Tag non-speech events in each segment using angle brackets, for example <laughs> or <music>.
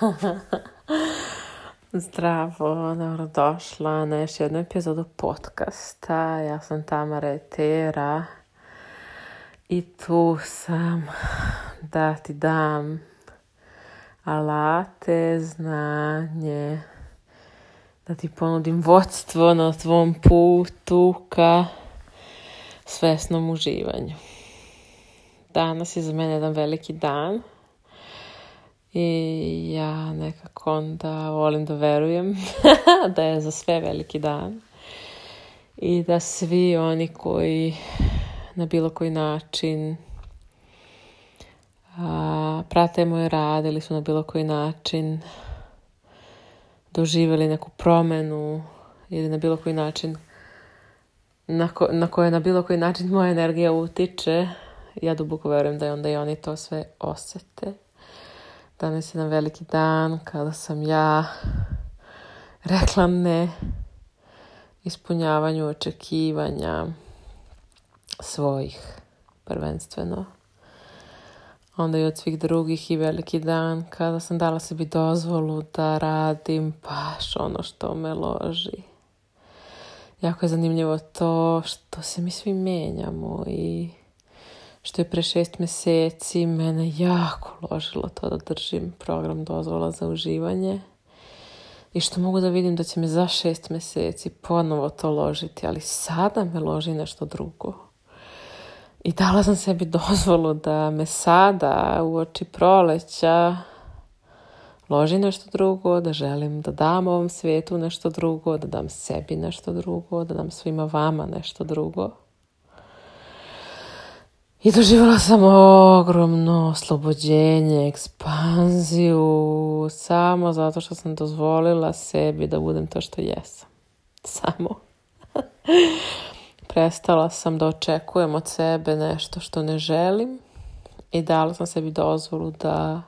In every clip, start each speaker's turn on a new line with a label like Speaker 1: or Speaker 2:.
Speaker 1: <laughs> Zdravo, dobrodošla na još jednu epizodu podcasta. Ja sam Tamara Etera i tu sam da ti dam alate, znanje, da ti ponudim vodstvo na tvom putu ka svesnom uživanju. Danas je za mene jedan veliki dan – i ja nekako onda volim da verujem <laughs> da je za sve veliki dan i da svi oni koji na bilo koji način a, prate moje rad ili su na bilo koji način doživjeli neku promenu ili na bilo koji način na, na koje na bilo koji način moja energija utiče, ja duboko verujem da je onda i oni to sve osjete. Danas je jedan veliki dan kada sam ja rekla ne ispunjavanju očekivanja svojih prvenstveno. Onda i od svih drugih i veliki dan kada sam dala sebi dozvolu da radim baš ono što me loži. Jako je zanimljivo to što se mi svi menjamo i što je pre šest meseci mene jako ložilo to da držim program dozvola za uživanje i što mogu da vidim da će me za šest meseci ponovo to ložiti, ali sada me loži nešto drugo. I dala sam sebi dozvolu da me sada u oči proleća loži nešto drugo, da želim da dam ovom svijetu nešto drugo, da dam sebi nešto drugo, da dam svima vama nešto drugo. I doživjela sam ogromno oslobođenje, ekspanziju, samo zato što sam dozvolila sebi da budem to što jesam. Samo. <laughs> Prestala sam da očekujem od sebe nešto što ne želim i dala sam sebi dozvolu da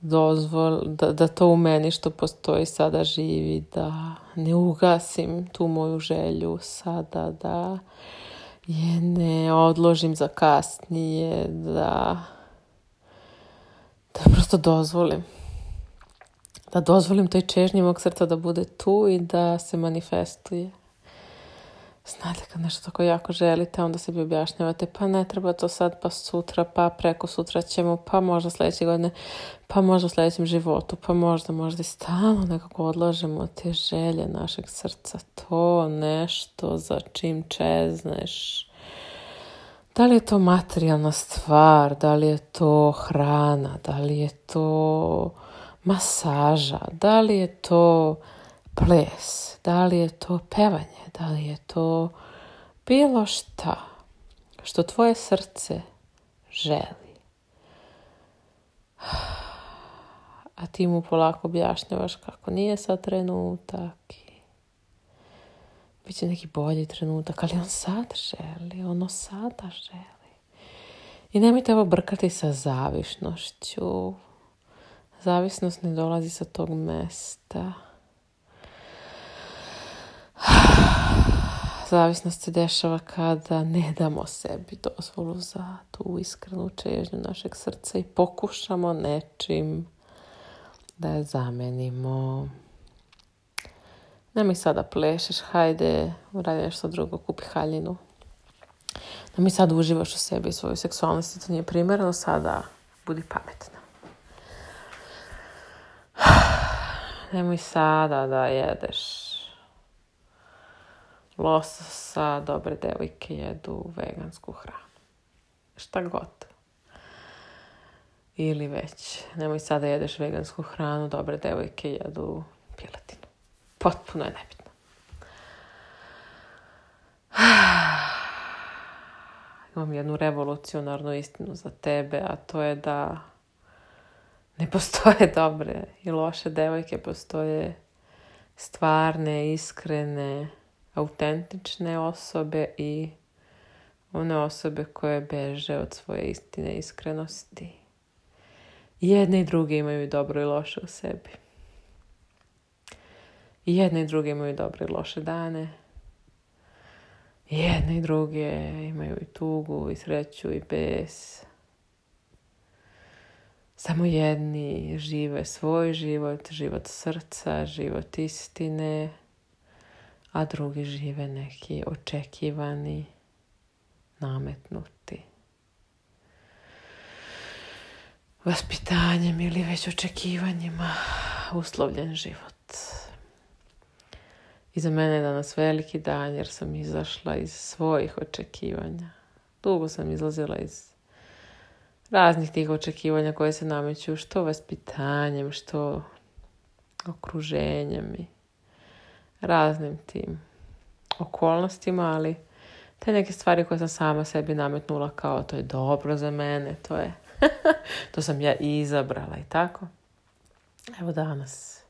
Speaker 1: dozvol, da, da to u meni što postoji sada živi, da ne ugasim tu moju želju sada, da odložim za kasnije, da, da prosto dozvolim. Da dozvolim toj čežnji mog srca da bude tu i da se manifestuje. Znate, kad nešto tako jako želite, onda sebi objašnjavate, pa ne treba to sad, pa sutra, pa preko sutra ćemo, pa možda sljedeće godine, pa možda u sljedećem životu, pa možda, možda i stalno nekako odlažemo te želje našeg srca. To nešto za čim čezneš da li je to materijalna stvar, da li je to hrana, da li je to masaža, da li je to ples, da li je to pevanje, da li je to bilo šta što tvoje srce želi. <sighs> A ti mu polako objašnjavaš kako nije sad trenutak će neki bolji trenutak, ali on sad želi, ono sada želi. I nemojte ovo brkati sa zavišnošću. Zavisnost ne dolazi sa tog mesta. Zavisnost se dešava kada ne damo sebi dozvolu za tu iskrenu čežnju našeg srca i pokušamo nečim da je zamenimo. Ne mi sada plešeš, hajde, radi nešto drugo, kupi haljinu. Da mi sad uživaš u sebi i svoju seksualnost, to nije primjerno, sada budi pametna. <sighs> Nemoj sada da jedeš lososa, dobre devojke jedu vegansku hranu. Šta god. Ili već, nemoj sada jedeš vegansku hranu, dobre devojke jedu piletinu potpuno je nebitno. <sighs> Imam jednu revolucionarnu istinu za tebe, a to je da ne postoje <laughs> dobre i loše devojke, postoje stvarne, iskrene, autentične osobe i one osobe koje beže od svoje istine iskrenosti. Jedne i druge imaju dobro i loše u sebi. I jedne i druge imaju dobre i loše dane. I jedne i druge imaju i tugu, i sreću, i bes. Samo jedni žive svoj život, život srca, život istine, a drugi žive neki očekivani, nametnuti. Vaspitanjem ili već očekivanjima uslovljen život. I za mene je danas veliki dan jer sam izašla iz svojih očekivanja. Dugo sam izlazila iz raznih tih očekivanja koje se nameću što vaspitanjem, što okruženjem i raznim tim okolnostima, ali te neke stvari koje sam sama sebi nametnula kao to je dobro za mene, to je <laughs> to sam ja izabrala i tako. Evo danas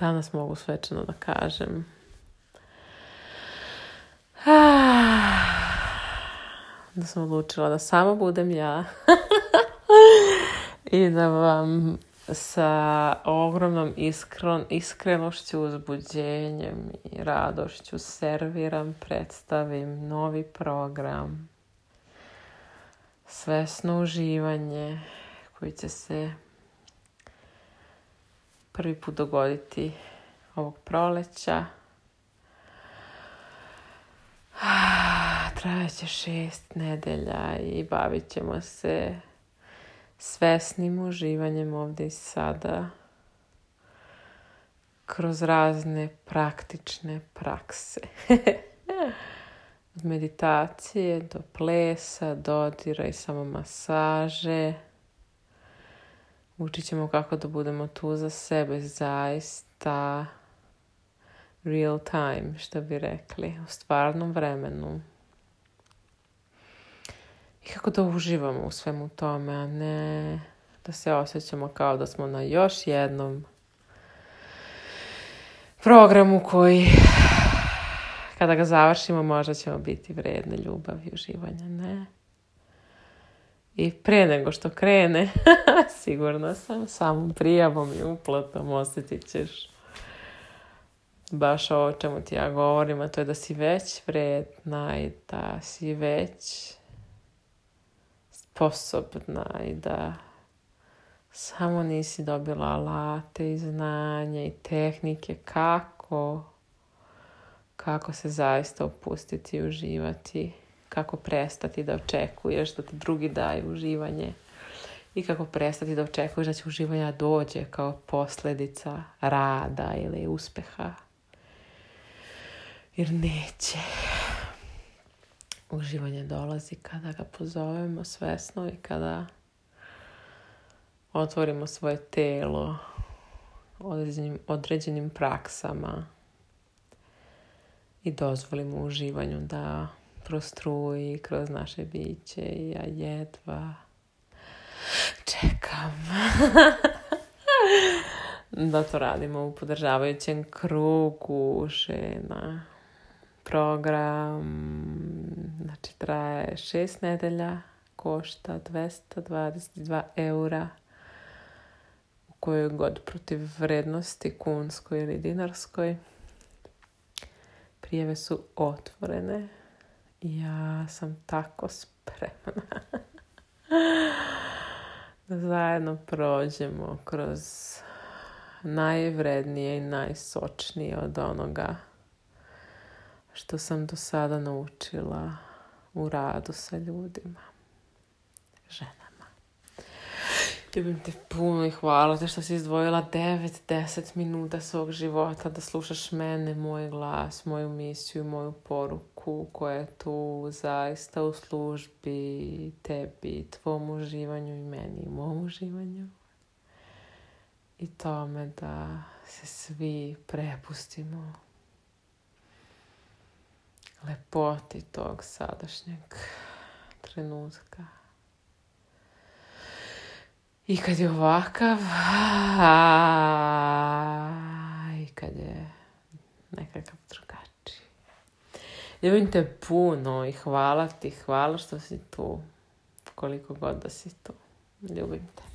Speaker 1: danas mogu svečano da kažem. <sighs> Da sam odlučila da samo budem ja. <laughs> I da vam sa ogromnom iskron, iskrenošću, uzbuđenjem i radošću serviram, predstavim novi program. Svesno uživanje koji će se prvi put dogoditi ovog proleća. <sighs> Trajat će šest nedelja i bavit ćemo se svesnim uživanjem ovdje i sada kroz razne praktične prakse. <laughs> Od meditacije do plesa, dodira i samo masaže. Učit ćemo kako da budemo tu za sebe zaista real time, što bi rekli, u stvarnom vremenu. I kako da uživamo u svemu tome, a ne da se osjećamo kao da smo na još jednom programu koji kada ga završimo možda ćemo biti vredne ljubavi i uživanja, ne? i pre nego što krene, <laughs> sigurno sam, samom prijavom i uplatom osjetit ćeš baš ovo čemu ti ja govorim, a to je da si već vredna i da si već sposobna i da samo nisi dobila alate i znanja i tehnike kako kako se zaista opustiti i uživati kako prestati da očekuješ da ti drugi daju uživanje i kako prestati da očekuješ da će uživanja dođe kao posljedica rada ili uspeha. Jer neće. Uživanje dolazi kada ga pozovemo svesno i kada otvorimo svoje telo određenim, određenim praksama i dozvolimo uživanju da kroz kroz naše biće i ja jedva čekam <laughs> da to radimo u podržavajućem krugu žena. Program znači traje šest nedelja, košta 222 eura u kojoj god protiv vrednosti kunskoj ili dinarskoj. Prijeve su otvorene. Ja sam tako spremna <laughs> da zajedno prođemo kroz najvrednije i najsočnije od onoga što sam do sada naučila u radu sa ljudima. Žena. Ljubim te puno i hvala te što si izdvojila 9-10 minuta svog života da slušaš mene, moj glas, moju misiju, moju poruku koja je tu zaista u službi tebi, tvom uživanju i meni, mom uživanju. I tome da se svi prepustimo lepoti tog sadašnjeg trenutka. I kad je ovakav, i kad je nekakav drugačiji. Ljubim te puno i hvala ti, hvala što si tu, koliko god da si tu. Ljubim te.